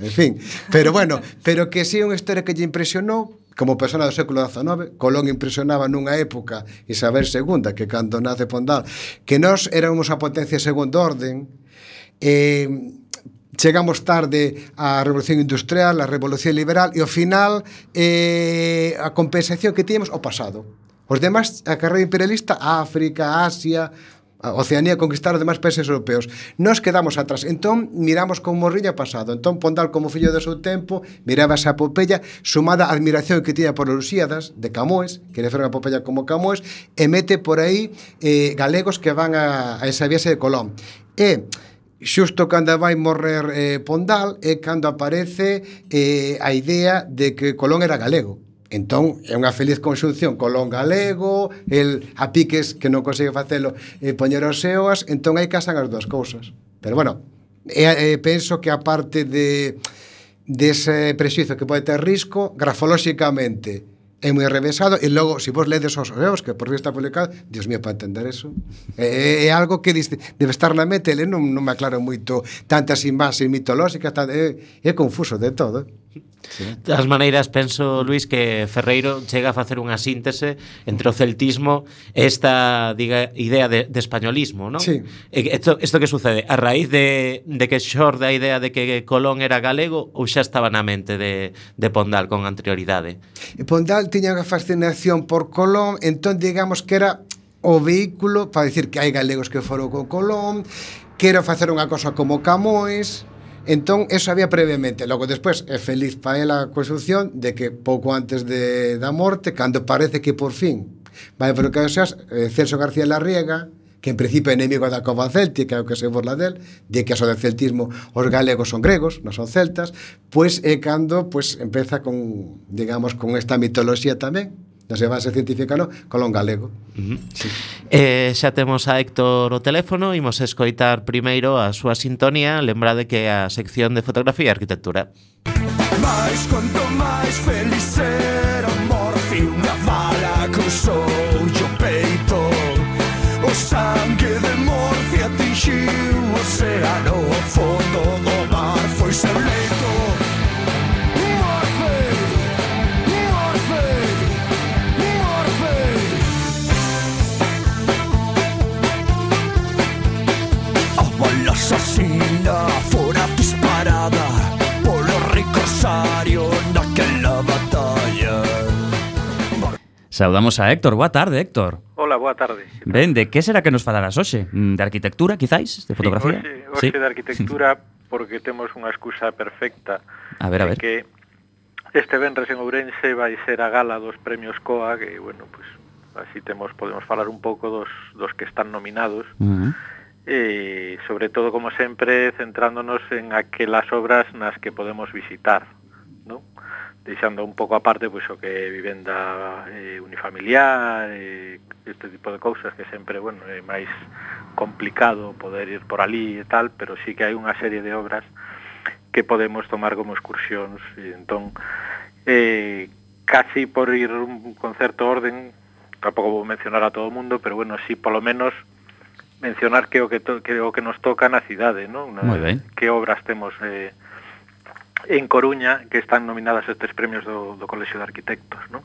en fin. Pero bueno, pero que si sí, unha historia que lle impresionou, como persona do século XIX, Colón impresionaba nunha época Isabel II, que cando nace Pondal, que nós éramos a potencia segundo orden, eh, chegamos tarde á revolución industrial, á revolución liberal, e ao final eh, a compensación que tínhamos o pasado. Os demás, a carreira imperialista, África, Asia, a Oceanía conquistar os países europeos. Nos quedamos atrás. Entón, miramos con morriña pasado. Entón, Pondal, como fillo do seu tempo, miraba esa epopeya, sumada a admiración que tiña por Lusíadas, de Camões, que le fera a epopeya como Camões, e mete por aí eh, galegos que van a, a esa viaxe de Colón. E xusto cando vai morrer eh, Pondal é cando aparece eh, a idea de que Colón era galego Entón, é unha feliz conxunción Colón galego, el a piques que non consegue facelo, e poñer os eoas, entón aí casan as dúas cousas. Pero bueno, e, e penso que a parte de dese de prexuizo que pode ter risco, grafolóxicamente é moi revesado e logo, se si vos ledes os oreos que por fin está publicado, Dios mío, para entender eso é, é algo que diste, debe estar na mente, ele non, non me aclaro moito tantas imaxes mitolóxicas tan, é, é confuso de todo, eh? Sí. Das maneiras, penso, Luis, que Ferreiro chega a facer unha síntese entre o celtismo e esta diga, idea de, de españolismo, non? Sí. Isto, isto que sucede? A raíz de, de que xorde a idea de que Colón era galego ou xa estaba na mente de, de Pondal con anterioridade? Pondal tiña unha fascinación por Colón, entón digamos que era o vehículo para decir que hai galegos que foron con Colón, quero facer unha cosa como Camões, Entón, eso había previamente. Logo, despois, é feliz para ela a construcción de que pouco antes de, da morte, cando parece que por fin vai por que seas, eh, Celso García Larriega, que en principio é enemigo da cova céltica, é o que se burla del, de que aso do celtismo os galegos son gregos, non son celtas, pois é cando pois, empeza con, digamos, con esta mitoloxía tamén, da súa base científica no, colón galego. Uh -huh. sí. eh, xa temos a Héctor o teléfono, imos escoitar primeiro a súa sintonía, lembrade que a sección de fotografía e arquitectura. Mais quanto máis feliz era amor, fi unha bala cruzou Saudamos a Héctor. Boa tarde, Héctor. Hola, boa tarde. Ben, de que será que nos falarás hoxe? Mm, de arquitectura, quizáis? De fotografía? Sí, hoxe, hoxe sí. de arquitectura porque temos unha excusa perfecta. A ver, a ver. Que este venres en Ourense vai ser a gala dos premios COA, que, bueno, pues, así temos podemos falar un pouco dos, dos que están nominados. Uh -huh. E, sobre todo, como sempre, centrándonos en aquelas obras nas que podemos visitar deixando un pouco aparte pois o que é vivenda eh, unifamiliar eh, este tipo de cousas que sempre bueno, é máis complicado poder ir por ali e tal, pero sí que hai unha serie de obras que podemos tomar como excursións e entón eh, casi por ir un, concerto orden tampouco vou mencionar a todo o mundo pero bueno, sí polo menos mencionar que o que, to, que, o que nos toca na cidade non? Na, que obras temos eh, en Coruña que están nominadas estes premios do, do Colexio de Arquitectos. Non?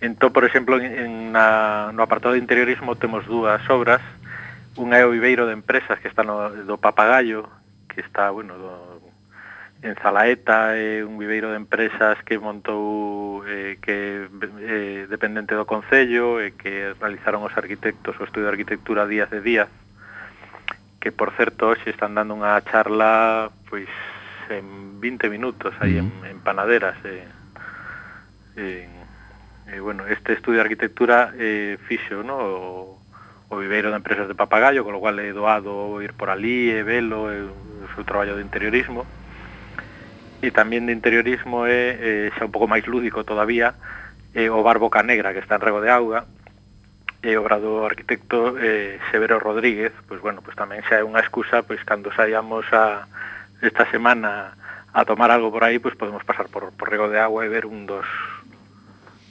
Entón, por exemplo, en, en na, no apartado de interiorismo temos dúas obras, unha é o Viveiro de Empresas, que está no, do Papagallo, que está, bueno, do, en Zalaeta, é un viveiro de empresas que montou eh, que eh, dependente do Concello e que realizaron os arquitectos o Estudio de Arquitectura Díaz de Díaz que por certo hoxe están dando unha charla pois en 20 minutos aí uh -huh. en, en Panaderas. Eh, eh, eh, bueno, este estudio de arquitectura eh, fixo, ¿no? o, o viveiro de empresas de papagayo, con lo cual he doado ir por allí, e velo, e, o seu traballo de interiorismo. E tamén de interiorismo é, eh, xa un pouco máis lúdico todavía, é o Bar Boca Negra, que está en Rego de Auga, e obra do arquitecto eh, Severo Rodríguez, pois bueno, pois tamén xa é unha excusa pois cando saíamos a esta semana a tomar algo por aí, pues podemos pasar por, por Rego de Agua e ver un dos,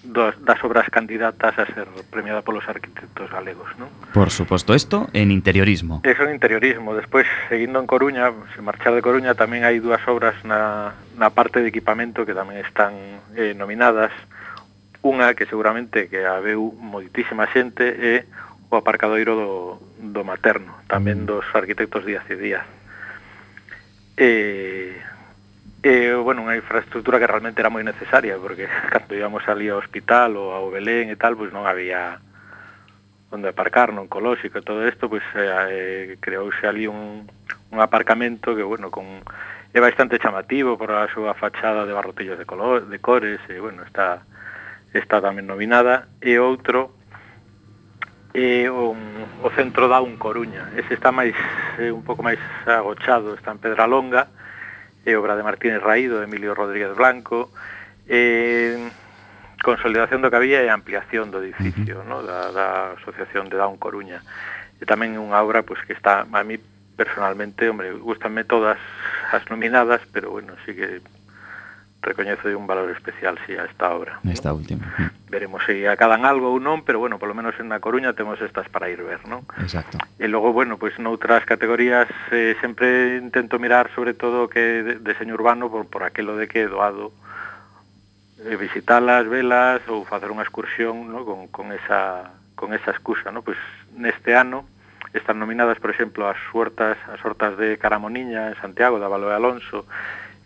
dos das obras candidatas a ser premiada polos arquitectos galegos. ¿no? Por suposto, esto en interiorismo. Eso en interiorismo. Despois, seguindo en Coruña, se marchar de Coruña, tamén hai dúas obras na, na parte de equipamento que tamén están eh, nominadas. Unha que seguramente que a veu moitísima xente é o aparcadoiro do, do Materno, tamén mm. dos arquitectos Díaz e Díaz e, e bueno, unha infraestructura que realmente era moi necesaria porque cando íbamos ali ao hospital ou ao Belén e tal, pois non había onde aparcar no colóxico e todo isto, pois eh, eh, creouse ali un, un aparcamento que, bueno, con é bastante chamativo por a súa fachada de barrotillos de, color, de cores e, bueno, está, está tamén nominada. E outro e o, o centro da un Coruña. Ese está máis eh, un pouco máis agochado, está en Pedralonga, e obra de Martínez Raído, Emilio Rodríguez Blanco, eh, consolidación do que había e ampliación do edificio, uh -huh. no, da, da Asociación de Down Coruña. E tamén unha obra pois que está a mí personalmente, hombre, gustanme todas as nominadas, pero bueno, sí que recoñece un valor especial si sí, a esta obra. Esta ¿no? última. Veremos se si acadan algo ou non, pero bueno, polo menos en na Coruña temos estas para ir ver, non? Exacto. E logo, bueno, pois pues, noutras categorías eh, sempre intento mirar sobre todo que de, deseño urbano por, por aquelo de que é doado eh, visitalas, velas ou facer unha excursión ¿no? con, con, esa, con esa excusa, ¿no? Pois pues, neste ano están nominadas, por exemplo, as suertas, as hortas de Caramoniña en Santiago, da Valo de Alonso,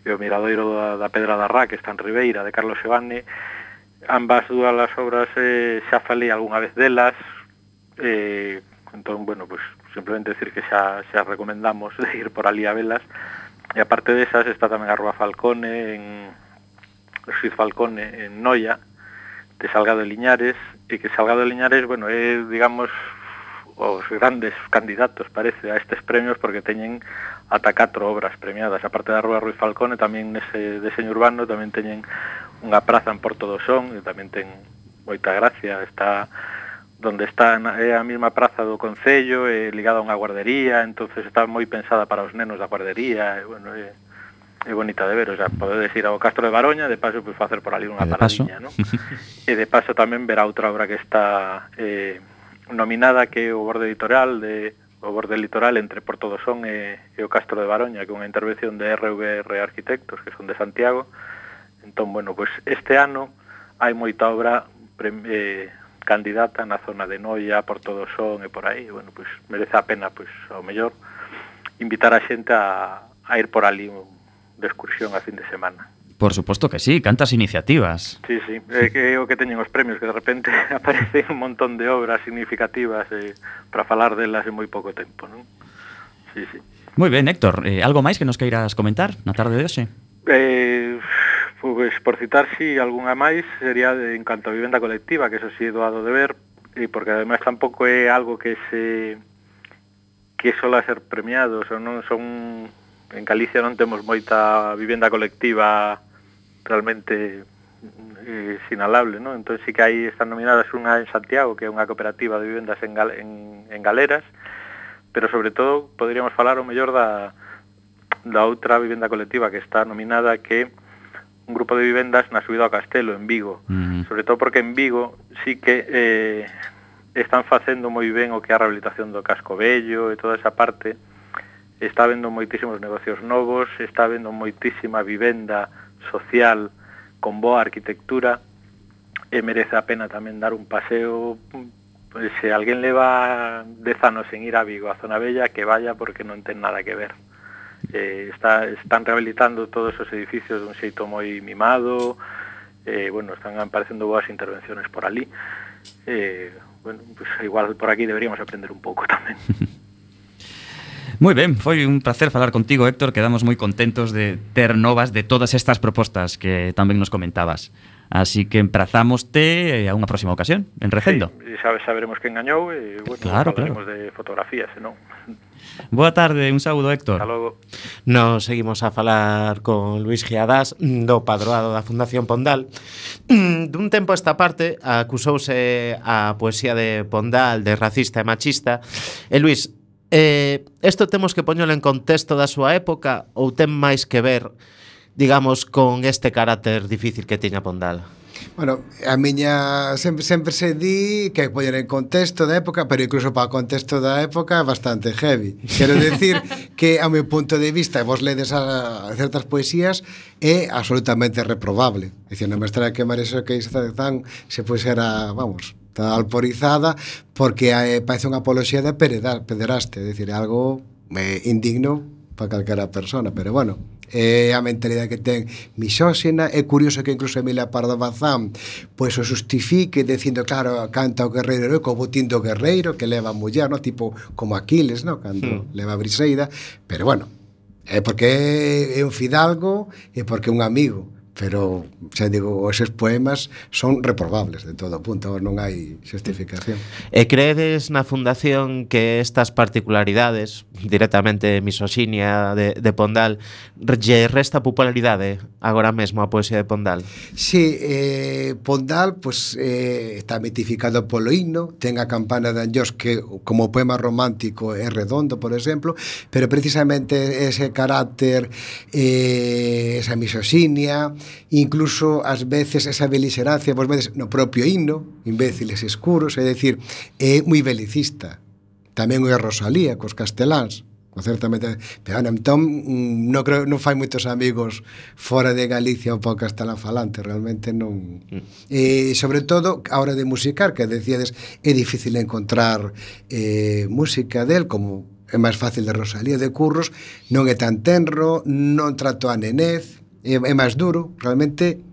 e o miradoiro da, da Pedra da Rá, que está en Ribeira, de Carlos Xevane, ambas dúas as obras eh, xa falei algunha vez delas, eh, entón, bueno, pues, simplemente decir que xa, xa recomendamos de ir por ali a velas, e aparte desas está tamén a Rúa Falcone, en Ruiz Falcone, en Noia, de Salgado de Liñares, e que Salgado de Liñares, bueno, é, digamos, os grandes candidatos, parece, a estes premios porque teñen ata catro obras premiadas. A parte da Rúa Ruiz Falcone tamén nese deseño urbano tamén teñen unha praza en Porto do Son e tamén ten moita gracia, está donde está é a mesma praza do Concello, é ligada a unha guardería, entonces está moi pensada para os nenos da guardería, e, bueno, é, é bonita de ver, o sea, podedes ir ao Castro de Baroña, de paso, pues, facer por ali unha paradiña, ¿no? e de paso tamén verá outra obra que está eh, nominada que é o Borde Editorial de o borde litoral entre Porto do Son e, e o Castro de Baroña, que é unha intervención de RVR Arquitectos, que son de Santiago. Entón, bueno, pois pues este ano hai moita obra pre, eh, candidata na zona de Noia, Porto do Son e por aí. Bueno, pois pues, merece a pena, pois, pues, ao mellor, invitar a xente a, a ir por ali de excursión a fin de semana. Por suposto que sí, cantas iniciativas. Sí, sí, é eh, que é o que teñen os premios, que de repente aparecen un montón de obras significativas eh, para falar delas en moi pouco tempo, non? Sí, sí. Moi ben, Héctor, eh, algo máis que nos queiras comentar na tarde de hoxe? Eh, pues, por citar, si, sí, algunha máis, sería de, en canto a vivenda colectiva, que eso sí é doado de ver, e porque además tampouco é algo que se que sola ser premiados, ou non son en Galicia non temos moita vivenda colectiva realmente eh, sinalable, non? Entón sí que hai están nominadas unha en Santiago, que é unha cooperativa de vivendas en, gal, en, en galeras, pero sobre todo poderíamos falar o mellor da, da outra vivenda colectiva que está nominada que un grupo de vivendas na subida ao Castelo, en Vigo. Uh -huh. Sobre todo porque en Vigo sí que eh, están facendo moi ben o que é a rehabilitación do casco bello e toda esa parte, está vendo moitísimos negocios novos, está vendo moitísima vivenda social con boa arquitectura e merece a pena tamén dar un paseo se alguén leva dez anos en ir a Vigo, a Zona Bella, que vaya porque non ten nada que ver. Eh, está, están rehabilitando todos os edificios dun xeito moi mimado, eh, bueno, están aparecendo boas intervenciones por ali. Eh, bueno, pues igual por aquí deberíamos aprender un pouco tamén. Moi ben, foi un placer falar contigo, Héctor. Quedamos moi contentos de ter novas de todas estas propostas que tamén nos comentabas. Así que emprazámoste eh, a unha próxima ocasión, en Recendo. Sí, sabe, saberemos que engañou e bueno, claro, claro. de fotografías, non? Boa tarde, un saúdo, Héctor. Hasta logo. Nos seguimos a falar con Luis Giadas, do padroado da Fundación Pondal. Mm, dun tempo esta parte acusouse a poesía de Pondal de racista e machista. E Luis, Eh, esto temos que poñelo en contexto da súa época ou ten máis que ver, digamos, con este carácter difícil que tiña Pondal? Bueno, a miña sempre, sempre se di que poñer en contexto da época, pero incluso para o contexto da época é bastante heavy. Quero decir que a meu punto de vista, vos ledes a, a certas poesías, é absolutamente reprobable. Dicir, non me extraña que Marisa que tan se pusera, vamos, está alporizada porque eh, parece unha apoloxía de pederaste, é dicir, algo eh, indigno para calquera persona, pero bueno, é eh, a mentalidade que ten misóxena, é curioso que incluso Emilia Pardo Bazán pois o justifique dicindo, claro, canta o guerreiro heroico, o botín do guerreiro que leva a muller, no? tipo como Aquiles, no? cando mm. leva a Briseida, pero bueno, é porque é un fidalgo e porque é un amigo, pero xa digo, eses poemas son reprobables de todo punto, non hai xestificación. E credes na fundación que estas particularidades, directamente misoxinia de, de Pondal, lle resta popularidade agora mesmo a poesía de Pondal? Si, sí, eh, Pondal pues, eh, está mitificado polo himno, ten a campana de Anjos que como poema romántico é redondo, por exemplo, pero precisamente ese carácter, eh, esa misoxinia, incluso ás veces esa belixerancia, vos vedes no propio himno, imbéciles escuros, é dicir, é moi belicista. Tamén o é Rosalía cos casteláns, con certa meta, pero entón mm, non creo non fai moitos amigos fora de Galicia ou para castelán falante, realmente non. Mm. Eh, sobre todo a hora de musicar, que decíades, é difícil encontrar eh, música del como é máis fácil de Rosalía de Curros, non é tan tenro, non trato a nenez, é, é máis duro, realmente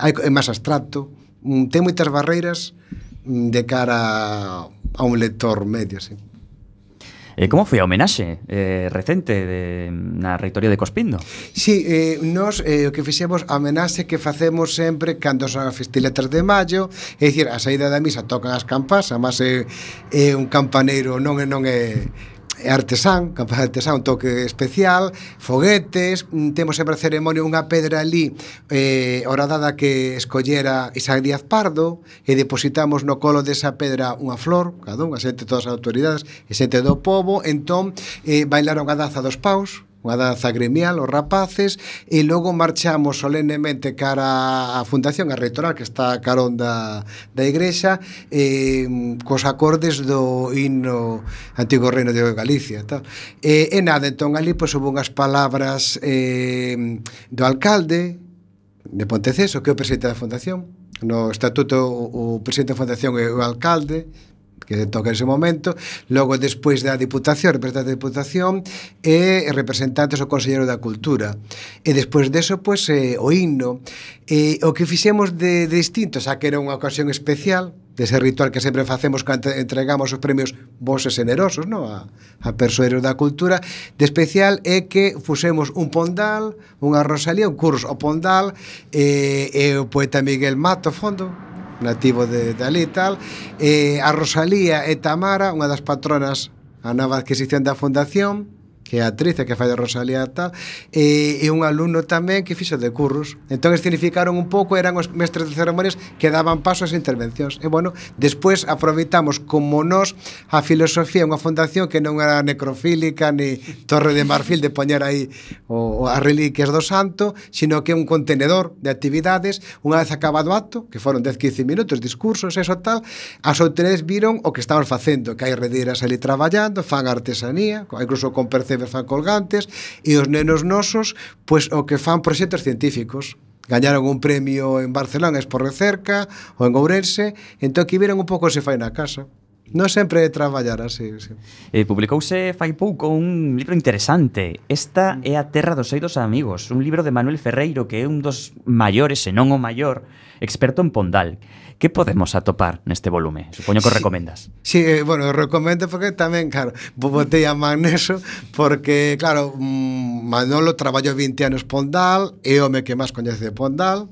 hai, é máis abstracto, mm, ten moitas barreiras mm, de cara a un lector medio, sí. Eh, como foi a homenaxe eh, recente de, na Reitoría de Cospindo? Sí, eh, nos eh, o que fixemos a homenaxe que facemos sempre cando son as festiletas de maio, é dicir, a saída da misa tocan as campas, a máis é, eh, é un campaneiro non é non é é artesán, campaña artesán, un toque especial, foguetes, mm, temos sempre a ceremonia unha pedra ali eh, horadada que escollera Isaac Díaz Pardo e depositamos no colo desa pedra unha flor, cada unha xente todas as autoridades e xente do povo, entón eh, bailaron a danza dos paus, unha danza gremial, os rapaces, e logo marchamos solemnemente cara á Fundación, a Rectoral, que está carón da, da igrexa, eh, cos acordes do himno antigo reino de Galicia. Tal. E, e nada, entón ali pois, houve unhas palabras eh, do alcalde de Ponteceso, que é o presidente da Fundación, no estatuto o, o presidente da Fundación é o alcalde, que toca ese momento, logo despois da Diputación, representante da Diputación e representantes o Conselleiro da Cultura. E despois deso, pois, eh, o himno. Eh, o que fixemos de, de distinto, xa que era unha ocasión especial, dese ritual que sempre facemos cando entregamos os premios voces generosos no? a, a persoeiros da cultura de especial é que fusemos un pondal, unha rosalía, un curso o pondal e, e o poeta Miguel Mato fondo nativo de, de ali e tal. Eh, a Rosalía e Tamara, unha das patronas a nova adquisición da fundación, que é a actriz que fai de Rosalía tal, e, e un alumno tamén que fixo de curros. Entón escenificaron un pouco, eran os mestres de ceremonias que daban paso ás intervencións. E bueno, despois aproveitamos como nós a filosofía, unha fundación que non era necrofílica ni torre de marfil de poñer aí o, o as reliquias do santo, sino que é un contenedor de actividades, unha vez acabado o acto, que foron 10-15 minutos, discursos, eso tal, as outras viron o que estamos facendo, que hai redeiras ali traballando, fan artesanía, incluso con percepción iceberg fan colgantes e os nenos nosos pois o que fan proxectos científicos gañaron un premio en Barcelona Esporrecerca ou en Ourense entón que viron un pouco se fai na casa Non sempre traballar así, sí. Eh, publicouse fai pouco un libro interesante. Esta é a Terra dos Eidos Amigos, un libro de Manuel Ferreiro que é un dos maiores, senón non o maior, experto en Pondal. Que podemos atopar neste volume? Supoño que sí, o recomendas. Sí, eh, bueno, recomendo porque tamén, claro, botei a man neso porque, claro, mm, Manolo traballou 20 anos Pondal, é o me que máis coñece de Pondal,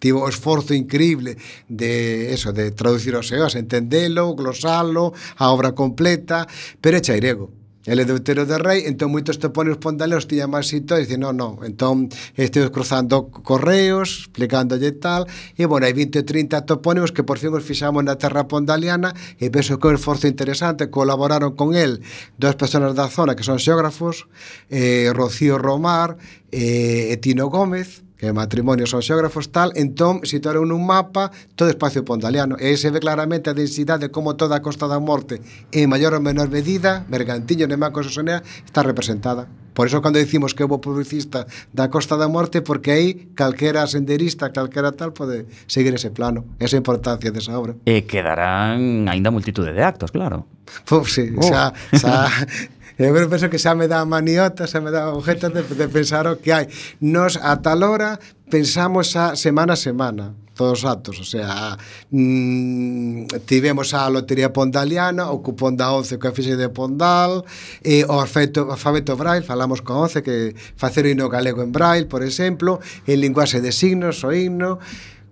tivo o esforzo increíble de eso, de traducir os EOS, entendelo, glosalo, a obra completa, pero é chairego Ele é de Outero de Rei, entón moitos topónimos pondaleiros tiña máis xito e dicen, non, non, entón estive cruzando correos, explicándolle tal, e bueno, hai 20 ou 30 topónimos que por fin os fixamos na terra pondaliana e penso que é un esforzo interesante, colaboraron con el dúas persoas da zona que son xeógrafos, eh, Rocío Romar eh, e Tino Gómez, que é matrimonios aos xeógrafos tal, entón situaron un mapa todo espacio pondaliano e aí se ve claramente a densidade como toda a Costa da Morte en maior ou menor medida, Bergantiño, e Sosonea está representada. Por eso cando dicimos que houve publicista da Costa da Morte, porque aí calquera senderista, calquera tal, pode seguir ese plano, esa importancia desa obra. E quedarán aínda multitude de actos, claro. Pois, pues, sí, oh. xa, xa Eu creo penso que xa me dá maniota, xa me dá objeto de, de pensar o que hai. Nos a tal hora pensamos a semana a semana todos os actos, o sea, mm, tivemos a Lotería Pondaliana, o Cupón da 11 que fixe de Pondal, e o alfabeto, alfabeto Braille, falamos con 11 que facer o hino galego en Braille, por exemplo, en linguaxe de signos, o himno,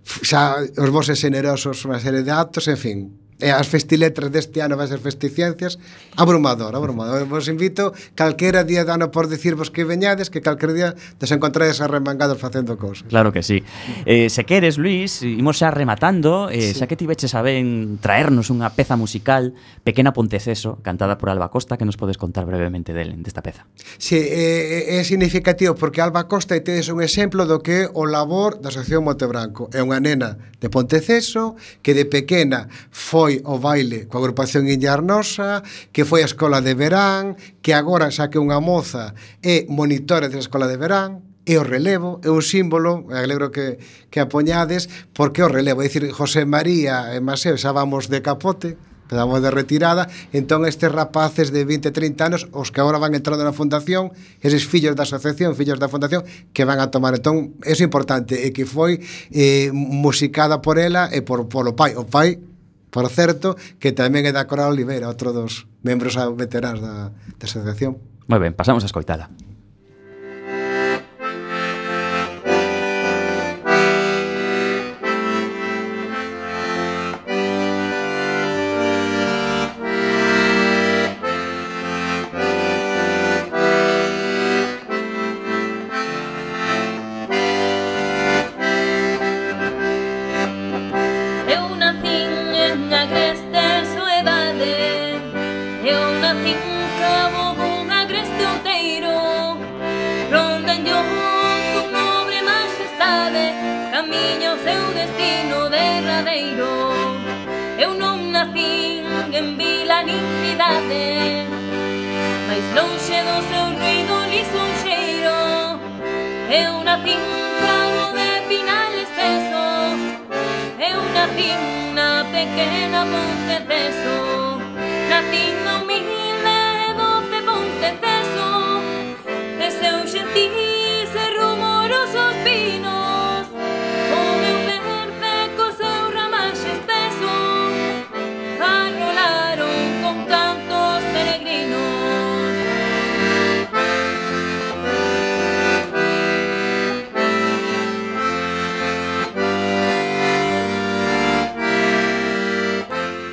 xa os voces generosos, unha serie de actos, en fin, e as festiletras deste ano vai ser festiciencias. Abrumador, abrumador. Vos invito calquera día de ano por dicirvos que veñades que calquera día des encontrades arremangados facendo cousas. Claro que sí. Eh, se queres Luis imos xa rematando. Eh, sí. xa que ti veches a ben traernos unha peza musical Pequena Ponteceso cantada por Alba Costa que nos podes contar brevemente del, desta peza? Sí, eh, é significativo porque Alba Costa e tedes un exemplo do que o labor da Asociación Montebranco é unha nena de Ponteceso que de pequena foi foi o baile coa agrupación Iñarnosa, que foi a escola de verán, que agora xa que unha moza é monitora da escola de verán, e o relevo é un símbolo, me alegro que, que apoñades, porque o relevo, é dicir, José María e Maseo xa vamos de capote, quedamos de retirada, entón estes rapaces de 20, 30 anos, os que agora van entrando na fundación, eses fillos da asociación, fillos da fundación, que van a tomar. Entón, é importante, e que foi eh, musicada por ela e por, por o pai. O pai Por certo, que tamén é da Coral Oliveira, outro dos membros veteranos da, da asociación. Moi ben, pasamos a escoitala.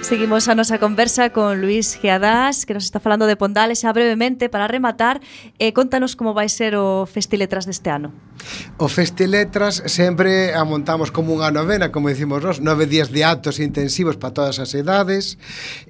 Seguimos a nosa conversa con Luis Geadás, que nos está falando de Pondal, xa brevemente, para rematar, eh, contanos como vai ser o Festiletras deste ano. O Festiletras sempre amontamos como unha novena, como dicimos nós, nove días de actos intensivos para todas as edades.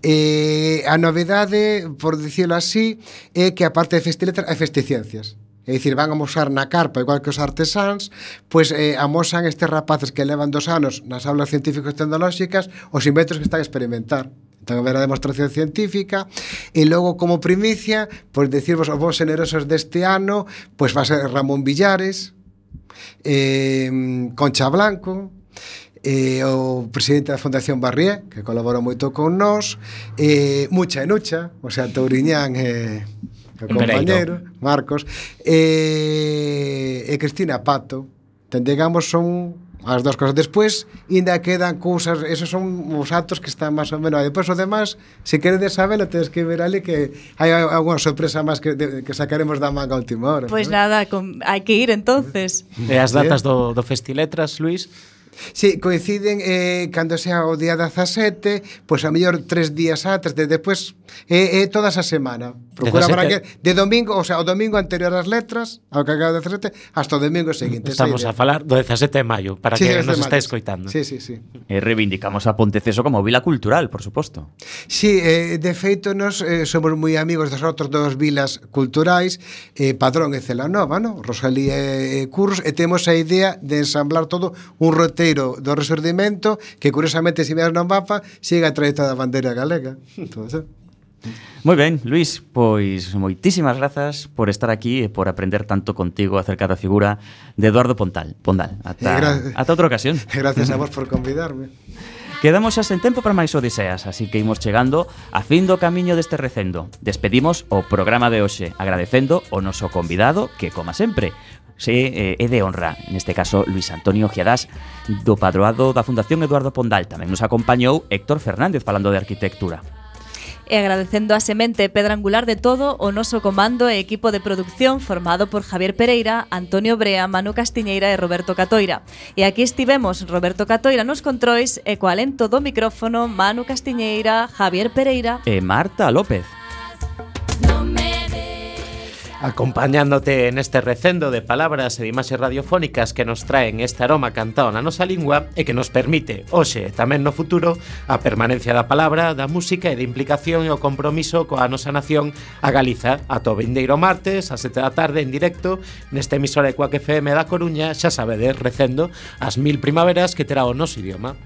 Eh, a novedade, por dicirlo así, é que aparte de Festiletras hai Festiciencias É dicir, van a mostrar na carpa, igual que os artesáns, pois eh, amosan estes rapaces que levan dos anos nas aulas científicas e tecnolóxicas os inventos que están a experimentar. Entón, haberá demostración científica e logo como primicia, pois decirvos os vos generosos deste ano, pois va a ser Ramón Villares, eh, Concha Blanco, eh, o presidente da Fundación Barrié, que colabora moito con nós, eh, Mucha e Nucha, o sea, Touriñán e... Eh, meu Marcos, e, e Cristina Pato, ten, digamos, son as dúas cousas. Despois, ainda quedan cousas, esos son os actos que están máis ou menos. Despois, o demás, se queredes sabelo, tedes que ver ali que hai algunha sorpresa máis que, de, que sacaremos da manga a última hora. Pois pues ¿no? nada, con, hai que ir entonces. E as datas do, do Festiletras, Luís? Sí, coinciden eh, cando sea o día 17, pois a mellor tres días antes, de despois é eh, eh, todas a semana. Procura 17... para que de domingo, o sea, o domingo anterior ás letras, ao que acaba de 17, hasta o domingo seguinte. Estamos a falar do 17 de maio, para sí, que nos está escoitando. Sí, sí, sí. E reivindicamos a Ponteceso como vila cultural, por suposto. Sí, eh, de feito, nos eh, somos moi amigos das outras dos vilas culturais, eh, Padrón e Celanova, no? Rosalía e Curros, e temos a idea de ensamblar todo un roteiro Do Resurdimento que curiosamente se veas no mapa sigue a traeta da bandeira galega entón, Moi ben, Luis, pois moitísimas grazas por estar aquí e por aprender tanto contigo acerca da figura de Eduardo Pontal. Pondal, ata, eh, ata outra ocasión. Gracias a vos por convidarme. Quedamos xa sen tempo para máis odiseas, así que imos chegando a fin do camiño deste recendo. Despedimos o programa de hoxe, agradecendo o noso convidado que, como sempre, se eh, é de honra, neste caso Luis Antonio Giadás, do Padroado da Fundación Eduardo Pondal. Tamén nos acompañou Héctor Fernández falando de arquitectura. E agradecendo a semente pedra angular de todo o noso comando e equipo de producción formado por Javier Pereira, Antonio Brea, Manu Castiñeira e Roberto Catoira. E aquí estivemos Roberto Catoira nos controis e co alento do micrófono Manu Castiñeira, Javier Pereira e Marta López. Acompañándote neste recendo de palabras e de imaxes radiofónicas que nos traen este aroma cantado na nosa lingua e que nos permite, hoxe e tamén no futuro, a permanencia da palabra, da música e da implicación e o compromiso coa nosa nación a Galiza ato vindeiro martes a 7 da tarde en directo neste emisora de Cuac FM da Coruña, xa sabedes, recendo as mil primaveras que terá o noso idioma.